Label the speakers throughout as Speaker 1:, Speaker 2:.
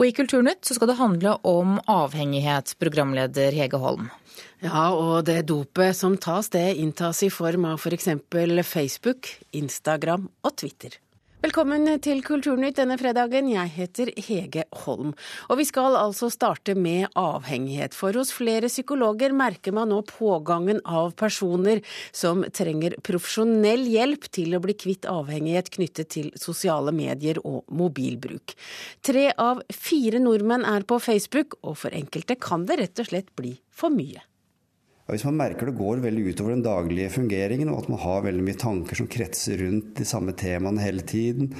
Speaker 1: Og i Kulturnytt så skal det handle om avhengighet, programleder Hege Holm.
Speaker 2: Ja, og det dopet som tas, det inntas i form av f.eks. For Facebook, Instagram og Twitter. Velkommen til Kulturnytt denne fredagen. Jeg heter Hege Holm. Og vi skal altså starte med avhengighet. For hos flere psykologer merker man nå pågangen av personer som trenger profesjonell hjelp til å bli kvitt avhengighet knyttet til sosiale medier og mobilbruk. Tre av fire nordmenn er på Facebook, og for enkelte kan det rett og slett bli for mye.
Speaker 3: Hvis man merker det går veldig utover den daglige fungeringen, og at man har veldig mye tanker som kretser rundt de samme temaene hele tiden,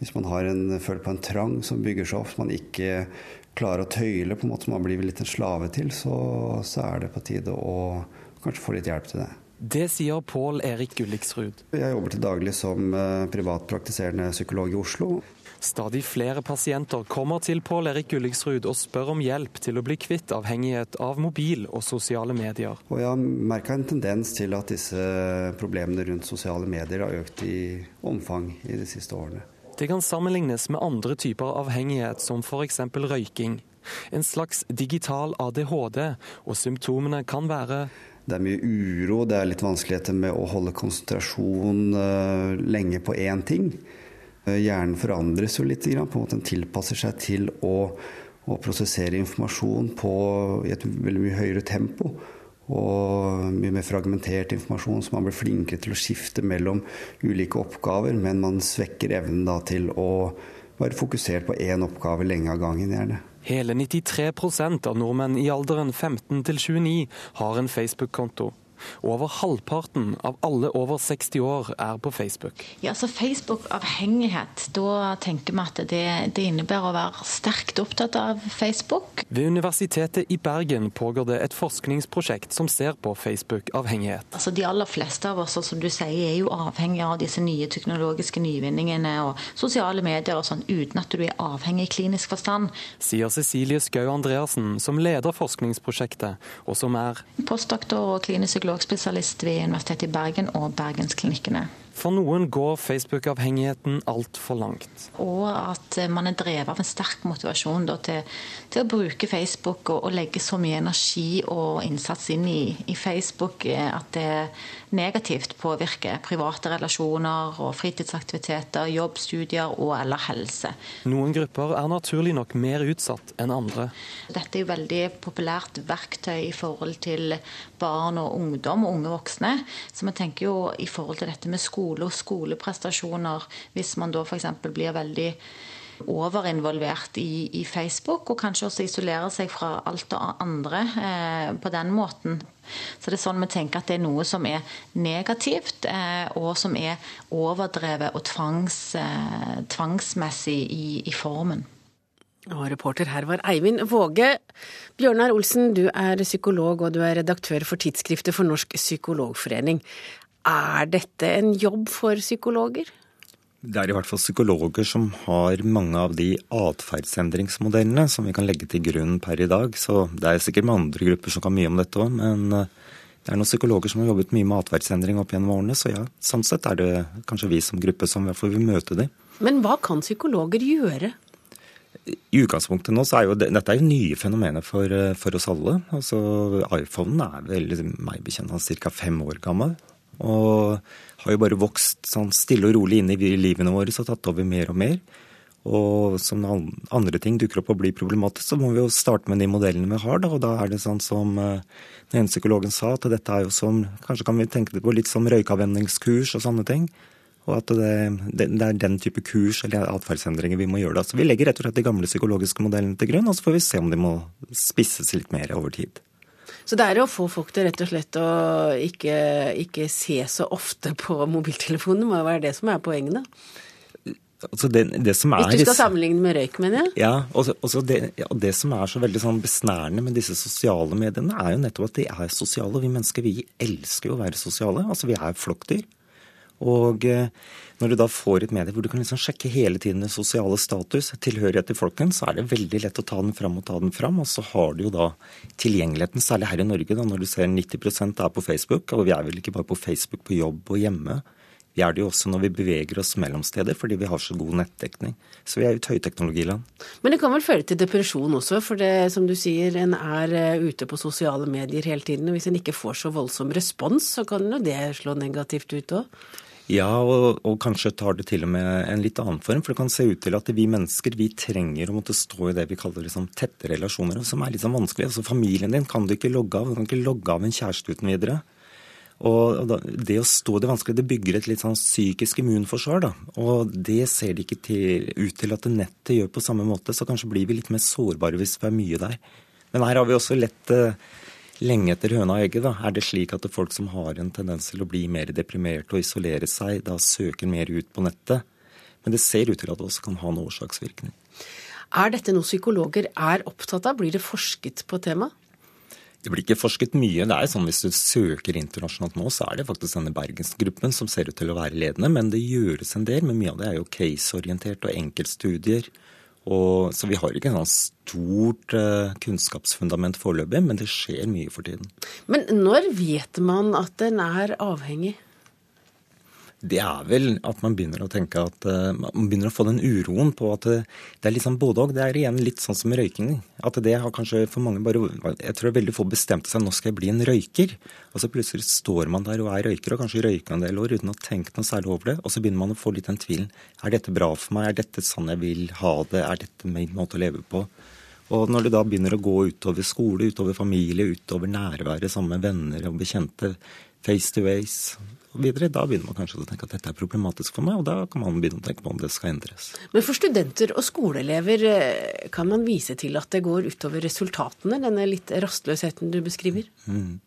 Speaker 3: hvis man har en, føler på en trang som bygger seg opp, man ikke klarer å tøyle, på en måte som man blir litt en slave til, så, så er det på tide å kanskje få litt hjelp til det.
Speaker 4: Det sier Pål Erik Gulliksrud.
Speaker 3: Jeg jobber til daglig som eh, privatpraktiserende psykolog i Oslo.
Speaker 4: Stadig flere pasienter kommer til Pål Erik Gulliksrud og spør om hjelp til å bli kvitt avhengighet av mobil og sosiale medier.
Speaker 3: Og jeg har merka en tendens til at disse problemene rundt sosiale medier har økt i omfang i de siste årene.
Speaker 4: Det kan sammenlignes med andre typer avhengighet, som f.eks. røyking. En slags digital ADHD, og symptomene kan være
Speaker 3: det er mye uro, det er litt vanskeligheter med å holde konsentrasjon uh, lenge på én ting. Hjernen forandres jo litt. På en måte Den tilpasser seg til å, å prosessere informasjon på, i et veldig mye høyere tempo. Og mye mer fragmentert informasjon, så man blir flinkere til å skifte mellom ulike oppgaver. Men man svekker evnen da til å være fokusert på én oppgave lenge av gangen, gjerne.
Speaker 4: Hele 93% av nordmenn i alderen 15 til 29 har en Facebook-konto. Over halvparten av alle over 60 år er på Facebook.
Speaker 5: Ja, så Facebook-avhengighet, da tenker vi at det, det, innebærer å være sterkt opptatt av Facebook.
Speaker 4: Ved Universitetet i Bergen pågår det et forskningsprosjekt som ser på Facebook-avhengighet.
Speaker 5: Altså De aller fleste av oss som du sier, er jo avhengig av disse nye teknologiske nyvinningene og sosiale medier og sånn, uten at du er avhengig i klinisk forstand.
Speaker 4: Sier Cecilie Skau Andreassen, som leder forskningsprosjektet, og som er
Speaker 5: Postdoktor og klinisk psykolog psykologspesialist ved Universitetet i Bergen og Bergensklinikkene.
Speaker 4: For noen går Facebook-avhengigheten altfor langt.
Speaker 5: Og at man er drevet av en sterk motivasjon da, til, til, å bruke Facebook og, og, legge så mye energi og innsats inn i, i Facebook eh, at det negativt påvirker private relasjoner og fritidsaktiviteter, jobb, studier og eller helse.
Speaker 4: Noen grupper er naturlig nok mer utsatt enn andre.
Speaker 5: Dette er jo veldig populært verktøy i forhold til barn og ungdom og unge voksne. Så vi tenker jo i forhold til dette med skole og skoleprestasjoner, hvis man da f.eks. blir veldig overinvolvert i, i, Facebook, og kanskje også isolerer seg fra alt det andre eh, på den måten. Så det er sånn vi tenker at det er noe som er negativt, eh, og som er overdrevet og tvangs, eh, tvangsmessig i, i formen.
Speaker 2: Og reporter her var Eivind Våge. Bjørnar Olsen, du er psykolog og du er redaktør for tidsskriftet for Norsk psykologforening. Er dette en jobb for psykologer?
Speaker 6: Det er i hvert fall psykologer som har mange av de atferdsendringsmodellene som vi kan legge til grunn per i dag. Så det er sikkert med andre grupper som kan mye om dette òg, men eh, det er noen psykologer som har jobbet mye med atferdsendring opp gjennom årene. Så ja, sånn sett er det kanskje vi som gruppe som i hvert fall vil møte dem.
Speaker 2: Men hva kan psykologer gjøre?
Speaker 6: I utgangspunktet nå så er jo det, dette er jo nye fenomener for, eh, for oss alle. Altså iPhonen er vel meg bekjent ca. fem år gammel. Og har jo bare vokst sånn stille og rolig inn i livene våre og tatt over mer og mer. Og som andre ting dukker opp og blir problematisk, så må vi jo starte med de modellene vi har. Da, og da er det sånn som eh, den ene psykologen sa, at dette er jo som Kanskje kan vi tenke det på litt som røykavvenningskurs og sånne ting. Og at det, det, er den type kurs eller atferdsendringer vi må gjøre da. Så vi legger rett og slett de gamle psykologiske modellene til grunn, og så får vi se om de må spisses litt mer over tid.
Speaker 2: Så det er å få folk til rett og slett å ikke, ikke se så ofte på mobiltelefonen, må jo være det som er poenget, da.
Speaker 6: Altså det, det er,
Speaker 2: Hvis du skal sammenligne med røyk, mener jeg?
Speaker 6: Ja, og, det, ja, det, som er så veldig sånn besnærende med disse sosiale mediene, er jo nettopp at de er sosiale. Vi mennesker vi elsker jo å være sosiale. Altså Vi er flokkdyr. Og eh, når du da får et medie hvor du kan liksom sjekke hele tiden den sosiale status, tilhørighet til folkene, så er det veldig lett å ta den fram og ta den fram. Og så har du jo da tilgjengeligheten, særlig her i Norge, da, når du ser 90% er på Facebook. Og vi er vel ikke bare på Facebook på jobb og hjemme. Vi Vi er det jo også når vi beveger oss mellom steder, fordi vi har så god nettdekning. Så vi er jo et høyteknologiland.
Speaker 2: Men det kan vel føre til depresjon også, for det som du sier, en er eh, ute på sosiale medier hele tiden. Og hvis en ikke får så voldsom respons, så kan jo det slå negativt ut òg?
Speaker 6: Ja, og, og, kanskje tar det til og med en litt annen form. For det kan se ut til at vi mennesker vi trenger å måtte stå i det vi kaller liksom tette relasjoner, som er litt sånn vanskelig. Altså Familien din kan du ikke logge av. Du kan ikke logge av en kjæreste uten videre. Og Det å stå i det vanskelige, det bygger et litt sånn psykisk immunforsvar. da. Og det ser det ikke til, ut til at nettet gjør på samme måte, så kanskje blir vi litt mer sårbare hvis vi er mye der. Men her har vi også lett eh, lenge etter høna og egget. Da. Er det slik at det folk som har en tendens til å bli mer deprimert og isolere seg, da søker mer ut på nettet? Men det ser ut til at det også kan ha en årsaksvirkning.
Speaker 2: Er dette noe psykologer er opptatt av? Blir det forsket på temaet?
Speaker 6: Det blir ikke forsket mye. Det er sånn Hvis du søker internasjonalt nå, så er det faktisk denne bergensgruppen som ser ut til å være ledende. Men det gjøres en del. Men mye av det er jo caseorientert og enkeltstudier. Og, så vi har ikke noe stort uh, kunnskapsfundament foreløpig, men det skjer mye for tiden.
Speaker 2: Men når vet man at den er avhengig?
Speaker 6: Det er vel at man begynner å tenke at uh, man begynner å få den uroen på at uh, det er litt sånn både og. Det er igjen litt sånn som røyking. At det har kanskje for mange bare Jeg tror veldig få bestemte seg nå skal jeg bli en røyker. Og så plutselig står man der og er røyker, og kanskje røyker en del år uten å tenke noe særlig over det. Og så begynner man å få litt den tvilen. Er dette bra for meg? Er dette sånn jeg vil ha det? Er dette min måte å leve på? Og når det da begynner å gå utover skole, utover familie, utover nærværet sammen med venner og bekjente, face to face videre, da begynner man kanskje å tenke at dette er problematisk for meg, og da kan man begynne å tenke på om det skal endres.
Speaker 2: Men for studenter og skoleelever, eh, kan man vise til at det går utover resultatene, denne litt rastløsheten du beskriver? Mm.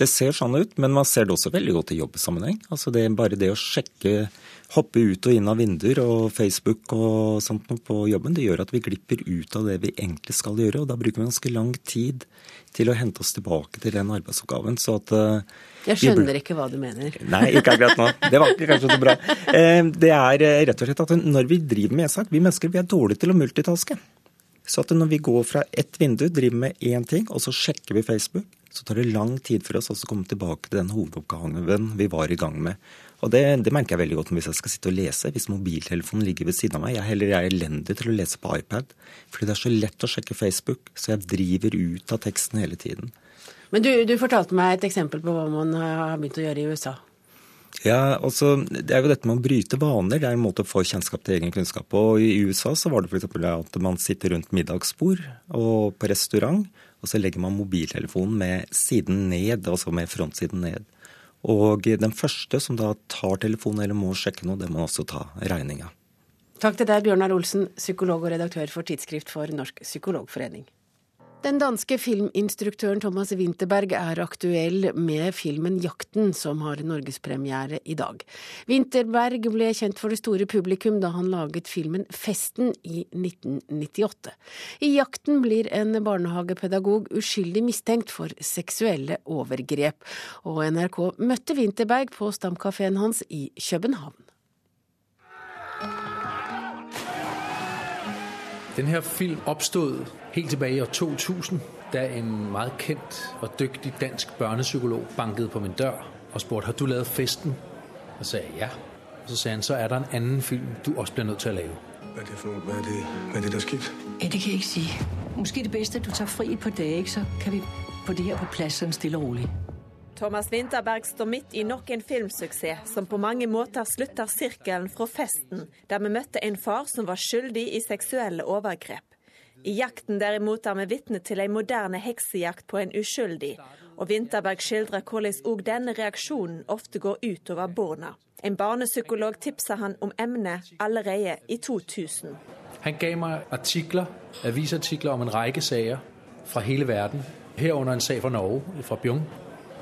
Speaker 6: Det ser sånn ut, men man ser det også veldig godt i jobbsammenheng. Altså det, er bare det å sjekke, hoppe ut og inn av vinduer og Facebook og sånt på jobben, det gjør at vi glipper ut av det vi egentlig skal gjøre. Og da bruker vi ganske lang tid til å hente oss tilbake til den arbeidsoppgaven. Så at uh,
Speaker 2: Jeg skjønner ikke hva du mener.
Speaker 6: Nei, ikke akkurat nå. Det var ikke kanskje så bra. Uh, det er uh, rett og slett at når vi driver med e-sak, vi mennesker vi er dårlige til å multitaske. Så at når vi går fra ett vindu, driver med én ting, og så sjekker vi Facebook, så tar det lang tid for oss å komme tilbake til den hovedoppgaven vi var i gang med. Og det, det, merker jeg veldig godt hvis jeg skal sitte og lese, hvis mobiltelefonen ligger ved siden av meg. Jeg heller er elendig til å lese på iPad, fordi det er så lett å sjekke Facebook, så jeg driver ut av teksten hele tiden.
Speaker 2: Men du, du fortalte meg et eksempel på hva man har begynt å gjøre i USA.
Speaker 6: Ja, altså, Det er jo dette med å bryte vaner. Det er en måte å få kjennskap til egen kunnskap på. I USA så var det f.eks. at man sitter rundt middagsbord og på restaurant, og så legger man mobiltelefonen med siden ned, altså med frontsiden ned. Og den første som da tar telefonen eller må sjekke noe, det må også ta regninga.
Speaker 2: Takk til deg, Bjørnar Olsen, psykolog og redaktør for Tidsskrift for Norsk Psykologforening. Den danske filminstruktøren Thomas Winterberg er aktuell med filmen 'Jakten', som har norgespremiere i dag. Winterberg ble kjent for det store publikum da han laget filmen 'Festen' i 1998. I 'Jakten' blir en barnehagepedagog uskyldig mistenkt for seksuelle overgrep, og NRK møtte Winterberg på stamkafeen hans i København.
Speaker 7: Den her film oppstod helt tilbake i år 2000, da en meget kendt og dyktig dansk børnepsykolog banket på min dør og spurgte, har du lavet festen. Og sagde ja. Og så sa han så er der en annen film du også blir nødt til å lave.
Speaker 8: Hva er det for noe? Hva er det, hvad er det der skjer?
Speaker 9: Ja, det kan jeg ikke sige. Måske det bedste at du tar fri et par dager, så kan vi få det her på plads sånn stille og rolig.
Speaker 10: Thomas Winterberg står midt i nok en filmsuksess som på mange måter slutter sirkelen fra festen, der vi møtte en far som var skyldig i seksuelle overgrep. I jakten derimot er vi vitne til en moderne heksejakt på en uskyldig, og Winterberg skildrer hvordan òg denne reaksjonen ofte går utover barna. En barnepsykolog tipsa han om emnet allerede i 2000.
Speaker 7: Han ga meg artikler, avisartikler om en rekke saker fra hele verden, herunder en sak fra Norge, fra Bjørn.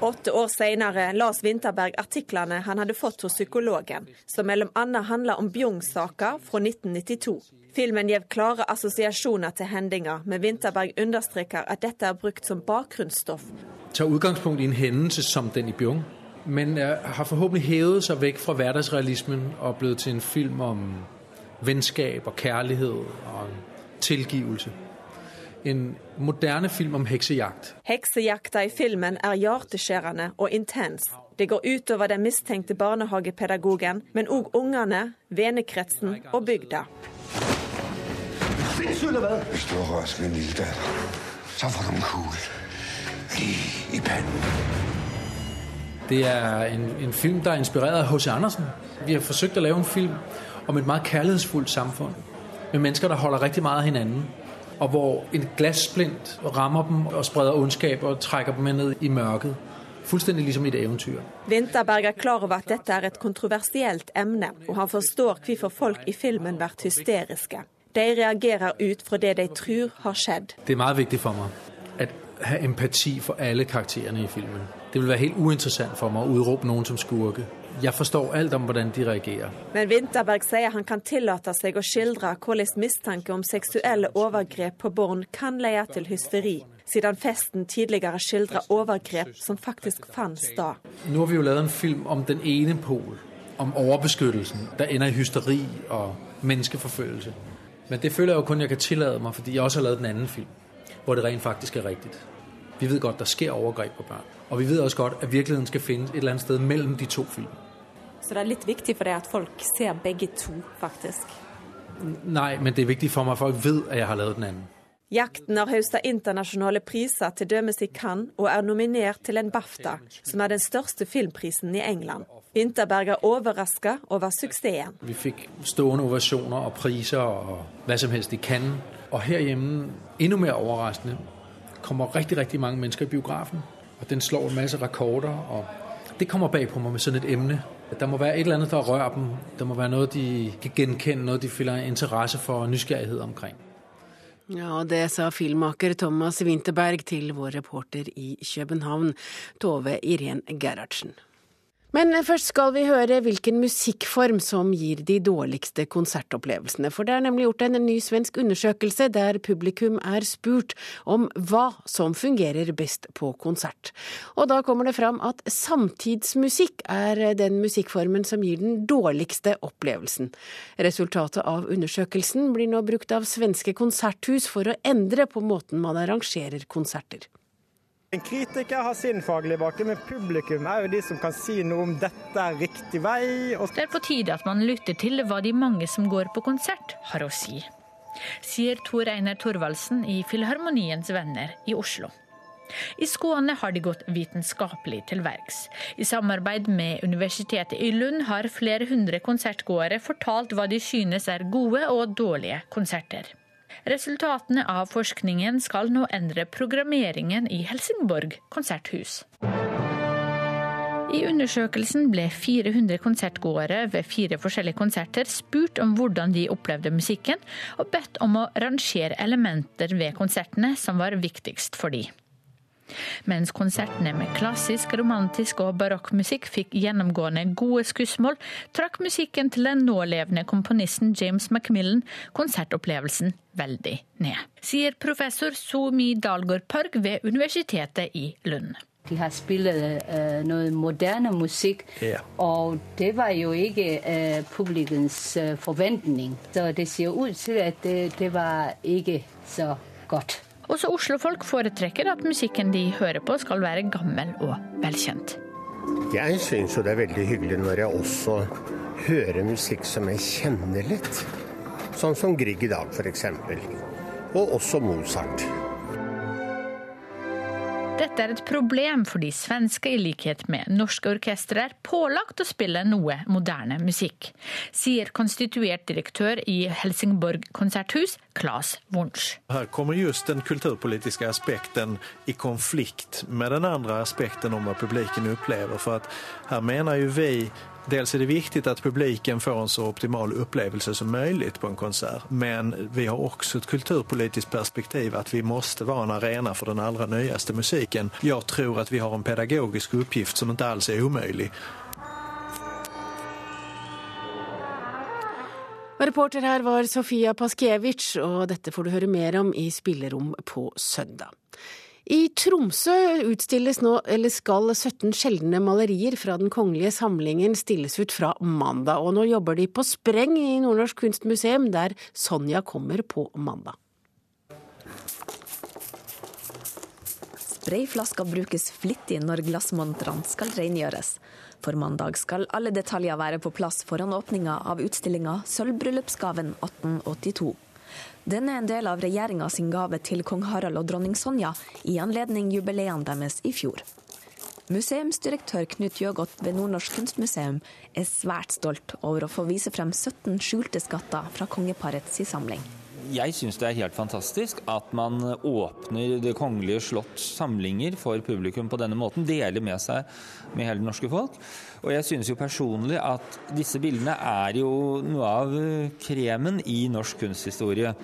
Speaker 10: Åtte år senere las Winterberg artiklene han hadde fått hos psykologen, som bl.a. handler om Bjugn-saka fra 1992. Filmen gir klare assosiasjoner til hendinger, men Winterberg understreker at dette er brukt som bakgrunnsstoff.
Speaker 7: Tar utgangspunkt i en hendelse som den i Bjung, men har forhåpentlig hevet seg vekk fra hverdagsrealismen og blitt til en film om vennskap og kjærlighet og tilgivelse. En moderne film om heksejakt.
Speaker 10: Heksejakta i filmen er hjerteskjærende og intens. Det går utover den mistenkte barnehagepedagogen, men òg ungene, vennekretsen og bygda.
Speaker 8: Hvis du rører med min lille datter, så får du en kugle lige i pannen.
Speaker 7: Det er en, en film, der er inspireret av H.C. Andersen. Vi har forsøkt å lave en film om et meget kærlighedsfuldt samfunn. Med mennesker, der holder riktig mye av hinanden. Og hvor en glassplint rammer dem og spreder ondskap og trekker dem ned i mørket. Fullstendig liksom i et eventyr.
Speaker 10: Winterberg er klar over at dette er et kontroversielt emne, og han forstår hvorfor folk i filmen blir hysteriske. De reagerer ut fra det de tror har skjedd.
Speaker 7: Det er veldig viktig for meg å ha empati for alle karakterene i filmen. Det vil være helt uinteressant for meg å utrope noen som skurke. Jeg forstår alt om hvordan de reagerer.
Speaker 10: Men Winterberg sier han kan tillate seg å skildre hvordan mistanke om seksuelle overgrep på barn kan leie til hysteri, siden festen tidligere skildrer overgrep som faktisk fant sted.
Speaker 7: Nå har vi jo lavet en film om den ene pol, om overbeskyttelsen, der ender i hysteri og menneskeforfølgelse. Men det føler jeg jo kun jeg kan tillate meg, fordi jeg også har lavet den annen film, hvor det rent faktisk er riktig. Vi vet godt der skjer overgrep på barn. Og vi vet også godt at virkeligheten skal finnes et eller annet sted mellom de to film.
Speaker 10: Så det er litt viktig for deg at folk ser begge to, faktisk?
Speaker 7: Nei, men det er viktig for meg at folk vet at jeg har lavet den andre.
Speaker 10: Jakten har høstet internasjonale priser, til dømes i Cannes, og er nominert til en BAFTA, som er den største filmprisen i England. Winterberg er overraska over suksessen.
Speaker 7: Vi fikk stående ovasjoner og priser og hva som helst i Cannes. Og her hjemme, enda mer overraskende, kommer riktig, riktig mange mennesker i biografen. Og den slår en masse rekorder. og Det kommer bag på meg med sånn et emne. Der må være et eller annet der rører dem. Det må være noe de kan genkende, noe de føler interesse for og nysgerrighed omkring.
Speaker 2: Ja, og det sa filmmaker Thomas Winterberg til vår reporter i København, Tove Irén Gerhardsen. Men først skal vi høre hvilken musikkform som gir de dårligste konsertopplevelsene. For det er nemlig gjort en ny svensk undersøkelse der publikum er spurt om hva som fungerer best på konsert. Og da kommer det fram at samtidsmusikk er den musikkformen som gir den dårligste opplevelsen. Resultatet av undersøkelsen blir nå brukt av svenske konserthus for å endre på måten man arrangerer konserter.
Speaker 11: En kritiker har sin faglige bakgrunn, men publikum er jo de som kan si noe om dette er riktig vei.
Speaker 12: Det er på tide at man lytter til hva de mange som går på konsert har å si, sier Tor Einar Thorvaldsen i Filharmoniens Venner i Oslo. I Skåne har de gått vitenskapelig til verks. I samarbeid med Universitetet i Lund har flere hundre konsertgåere fortalt hva de synes er gode og dårlige konserter. Resultatene av forskningen skal nå endre programmeringen i Helsingborg konserthus. I undersøkelsen ble 400 konsertgåere ved fire forskjellige konserter spurt om hvordan de opplevde musikken, og bedt om å rangere elementer ved konsertene som var viktigst for de. Mens konsertene med klassisk, romantisk og barokkmusikk fikk gjennomgående gode skussmål, trakk musikken til den nålevende komponisten James Macmillan konsertopplevelsen veldig ned. Sier professor Somi Dalgård Park ved Universitetet i Lund.
Speaker 13: De har spilt uh, noe moderne musikk, yeah. og det var jo ikke uh, publikums uh, forventning. Så det ser ut til at det, det var ikke så godt.
Speaker 12: Også oslofolk foretrekker at musikken de hører på skal være gammel og velkjent.
Speaker 14: Jeg syns jo det er veldig hyggelig når jeg også hører musikk som jeg kjenner litt. Sånn som Grieg i dag, f.eks. Og også Mozart.
Speaker 12: Dette er et problem fordi svenske, i likhet med norske orkestre, er pålagt å spille noe moderne musikk, sier konstituert direktør i Helsingborg konserthus, Claes Wunsch.
Speaker 15: Her kommer just den kulturpolitiske aspekten i konflikt med den andre aspekten om hva publiken opplever. For her mener jo vi Dels är det viktigt att publiken får en så optimal upplevelse som möjligt på en konsert. Men vi har också ett kulturpolitiskt perspektiv att vi måste vara en arena för den allra nyaste musiken. Jag tror att vi har en pedagogisk uppgift som inte alls är omöjlig.
Speaker 2: Reporter her var Sofia Paskiewicz, og dette får du høre mer om i Spillerom på søndag. I Tromsø utstilles nå, eller skal 17 sjeldne malerier fra Den kongelige samlingen stilles ut fra mandag, og nå jobber de på spreng i Nordnorsk kunstmuseum, der Sonja kommer på mandag.
Speaker 16: Sprayflasker brukes flittig når glassmontrene skal rengjøres. For mandag skal alle detaljer være på plass foran åpninga av utstillinga 'Sølvbryllupsgaven 1882'. Den er en del av regjeringa sin gave til kong Harald og dronning Sonja i anledning jubileene deres i fjor. Museumsdirektør Knut Jøgodt ved Nordnorsk kunstmuseum er svært stolt over å få vise frem 17 skjulte skatter fra kongeparets samling.
Speaker 17: Jeg syns det er helt fantastisk at man åpner Det kongelige slotts samlinger for publikum på denne måten. Deler med seg med hele det norske folk. Og jeg synes jo personlig at disse bildene er jo noe av kremen i norsk kunsthistorie.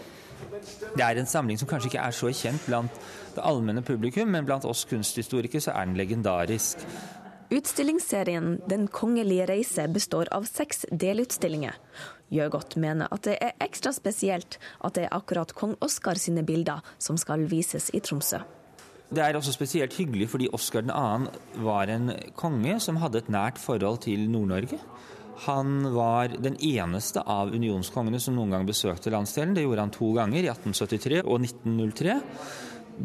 Speaker 17: Det er en samling som kanskje ikke er så kjent blant det allmenne publikum, men blant oss kunsthistorikere så er den legendarisk.
Speaker 16: Utstillingsserien Den kongelige reise består av seks delutstillinger. Gjøgodt mener at det er ekstra spesielt at det er akkurat kong Oskar sine bilder som skal vises i Tromsø.
Speaker 17: Det er også spesielt hyggelig fordi Oskar 2. var en konge som hadde et nært forhold til Nord-Norge. Han var den eneste av unionskongene som noen gang besøkte landsdelen. Det gjorde han to ganger, i 1873 og 1903.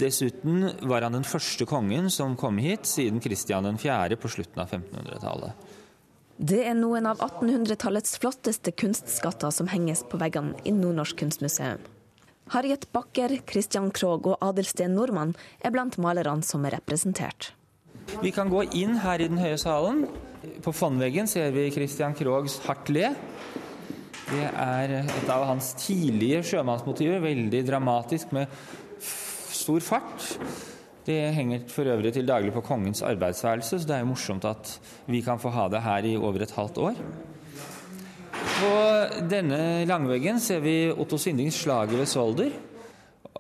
Speaker 17: Dessuten var han den første kongen som kom hit siden Kristian 4. på slutten av 1500-tallet.
Speaker 16: Det er noen av 1800-tallets flotteste kunstskatter som henges på veggene i Nordnorsk kunstmuseum. Harriet Bakker, Christian Krogh og Adelsten Nordmann er blant malerne som er representert.
Speaker 17: Vi kan gå inn her i den høye salen. På fondveggen ser vi Christian Kroghs Hardt. Det er et av hans tidlige sjømannsmotiver, veldig dramatisk med stor fart. Det henger for øvrig til daglig på kongens arbeidsværelse, så det er jo morsomt at vi kan få ha det her i over et halvt år. På denne langveggen ser vi Otto Sindings 'Slaget ved Solder'.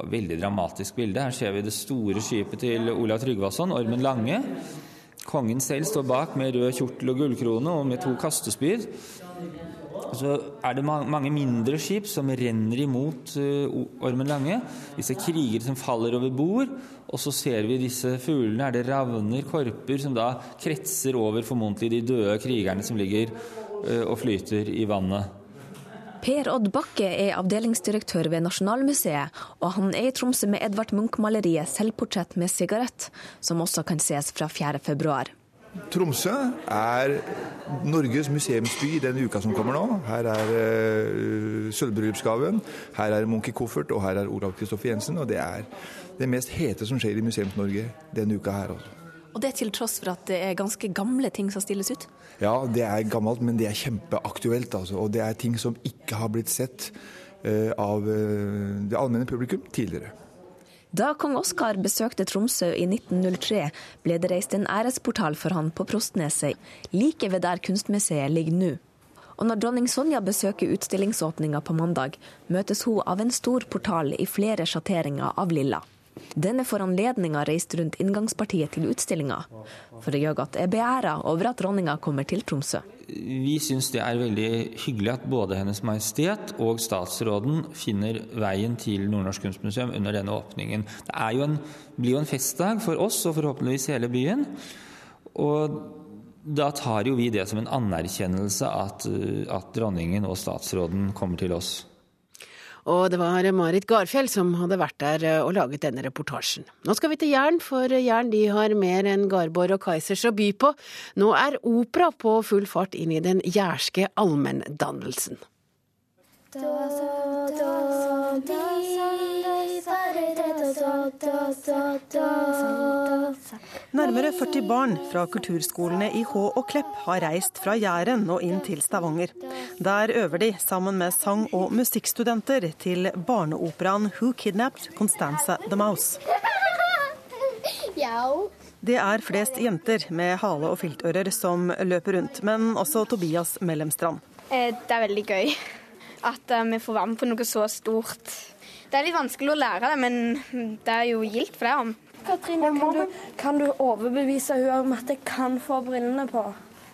Speaker 17: Veldig dramatisk bilde. Her ser vi det store skipet til Olav Tryggvason, Ormen Lange. Kongen selv står bak med rød kjortel og gullkrone og med to kastespyd. Så er det mange mindre skip som renner imot Ormen Lange. Vi ser krigere som faller over bord. Og så ser vi disse fuglene. Er det ravner, korper, som da kretser over formodentlig de døde krigerne som ligger og flyter i vannet.
Speaker 16: Per Odd Bakke er avdelingsdirektør ved Nasjonalmuseet, og han er i Tromsø med Edvard Munch-maleriet 'Selvportrett med sigarett', som også kan ses fra 4. februar.
Speaker 18: Tromsø er Norges museumsby den uka som kommer nå. Her er uh, sølvbryllupsgaven, her er Munch i koffert, og her er Olav Kristoffer Jensen. Og det er det mest hete som skjer i Museums-Norge denne uka her. Også.
Speaker 16: Og det til tross for at det er ganske gamle ting som stilles ut?
Speaker 18: Ja, det er gammelt, men det er kjempeaktuelt. Altså. Og det er ting som ikke har blitt sett uh, av uh, det allmenne publikum tidligere.
Speaker 16: Da kong Oskar besøkte Tromsø i 1903, ble det reist en æresportal for han på Prostneset, like ved der kunstmuseet ligger nå. Og når dronning Sonja besøker utstillingsåpninga på mandag, møtes hun av en stor portal i flere sjatteringer av lilla. Denne foranledninga reiste rundt inngangspartiet til utstillinga, for Jøgat er beæra over at dronninga kommer til Tromsø.
Speaker 17: Vi syns det er veldig hyggelig at både Hennes Majestet og statsråden finner veien til Nordnorsk Kunstmuseum under denne åpningen. Det jo en, blir jo en festdag for oss og forhåpentligvis hele byen. Og da tar jo vi det som en anerkjennelse at, at dronningen og statsråden kommer til oss.
Speaker 2: Og det var Marit Garfjell som hadde vært der og laget denne reportasjen. Nå skal vi til Jæren, for Jæren de har mer enn Garborg og Kaizers å by på. Nå er opera på full fart inn i den jærske allmenndannelsen.
Speaker 19: Nærmere 40 barn fra kulturskolene i Hå og Klepp har reist fra Jæren og inn til Stavanger. Der øver de sammen med sang- og musikkstudenter til barneoperaen Who Kidnapped Constanza the Mouse. Det er flest jenter med hale- og filtører som løper rundt, men også Tobias Mellemstrand.
Speaker 20: Det er veldig gøy at vi får være med på noe så stort. Det er litt vanskelig å lære det, men det er jo gildt for det.
Speaker 21: Katrine, kan du, kan du overbevise henne om at jeg kan få brillene på?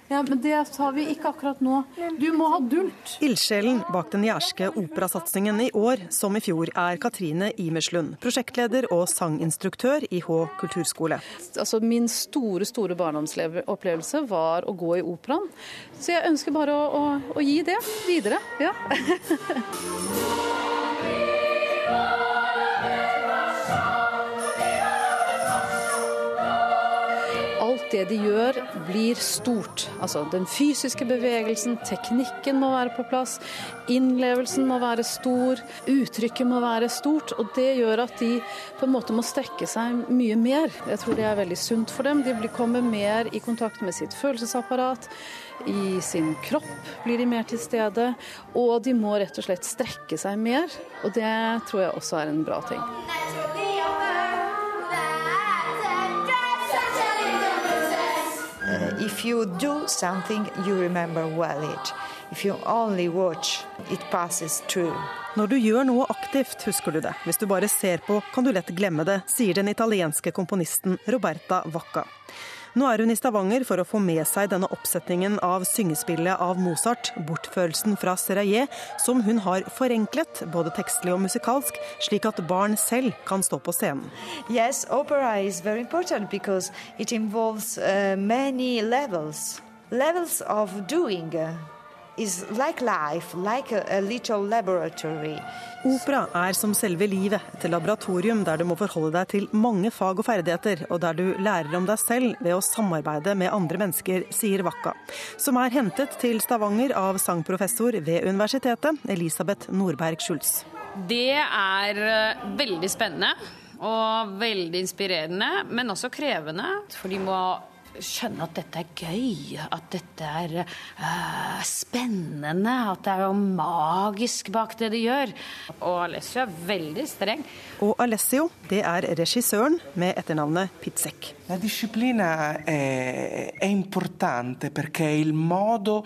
Speaker 22: Ja, men Det tar vi ikke akkurat nå. Du må ha dult.
Speaker 19: Ildsjelen bak den jærske operasatsingen i år, som i fjor, er Katrine Imerslund. Prosjektleder og sanginstruktør i Hå kulturskole.
Speaker 23: Altså, min store store barndomsopplevelse var å gå i operaen. Så jeg ønsker bare å, å, å gi det videre. Ja. det de gjør blir stort. Altså den fysiske bevegelsen, teknikken må være på plass, innlevelsen må være stor, uttrykket må være stort. Og det gjør at de på en måte må strekke seg mye mer. Jeg tror det er veldig sunt for dem. De kommer mer i kontakt med sitt følelsesapparat. I sin kropp blir de mer til stede, og de må rett og slett strekke seg mer. Og det tror jeg også er en bra ting.
Speaker 24: If you do something, you remember well it. If you only watch, it passes through.
Speaker 19: Når du gjør noe aktivt, husker du det. Hvis du bare ser på, kan du lett glemme det, sier den italienske komponisten Roberta Vacca. Nå er hun i Stavanger for å få med seg denne oppsetningen av syngespillet av Mozart, 'Bortførelsen fra Serraillet', som hun har forenklet, både tekstlig og musikalsk, slik at barn selv kan stå på scenen.
Speaker 24: Yes, opera is very important because it involves uh, many levels. Levels of doing. Is like life, like a, a.
Speaker 19: Opera er som selve livet, et laboratorium der du må forholde deg til mange fag og ferdigheter, og der du lærer om deg selv ved å samarbeide med andre mennesker, sier Wakka, som er hentet til Stavanger av sangprofessor ved universitetet, Elisabeth Nordberg Schulz.
Speaker 25: Det er eh, veldig spennende og veldig inspirerende, men også krevende. For de må skjønne at dette er gøy, at dette er uh, spennende, at det er noe magisk bak det de gjør. Og Alessio er veldig streng.
Speaker 19: Og Alessio, det er regissøren med etternavnet Pizzek.
Speaker 26: La disciplina è, è importante perché il modo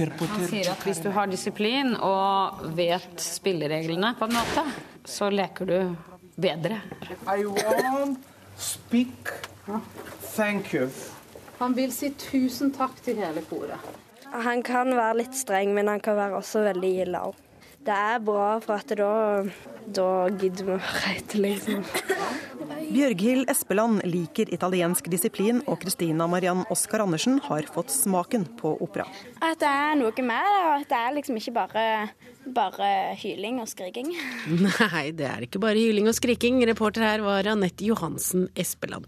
Speaker 25: han sier at hvis du har disiplin og vet spillereglene, på en måte, så leker du bedre.
Speaker 26: I want speak thank you.
Speaker 23: Han vil si tusen takk til hele koret.
Speaker 21: Han kan være litt streng, men han kan være også veldig glad. Det er bra, for at da, da gidder vi å høre etter, liksom.
Speaker 19: Bjørghild Espeland liker italiensk disiplin, og Christina Mariann Oskar Andersen har fått smaken på opera.
Speaker 21: At det er noe med det, og at det er liksom ikke bare, bare hyling og skriking.
Speaker 2: Nei, det er ikke bare hyling og skriking. Reporter her var Anette Johansen Espeland.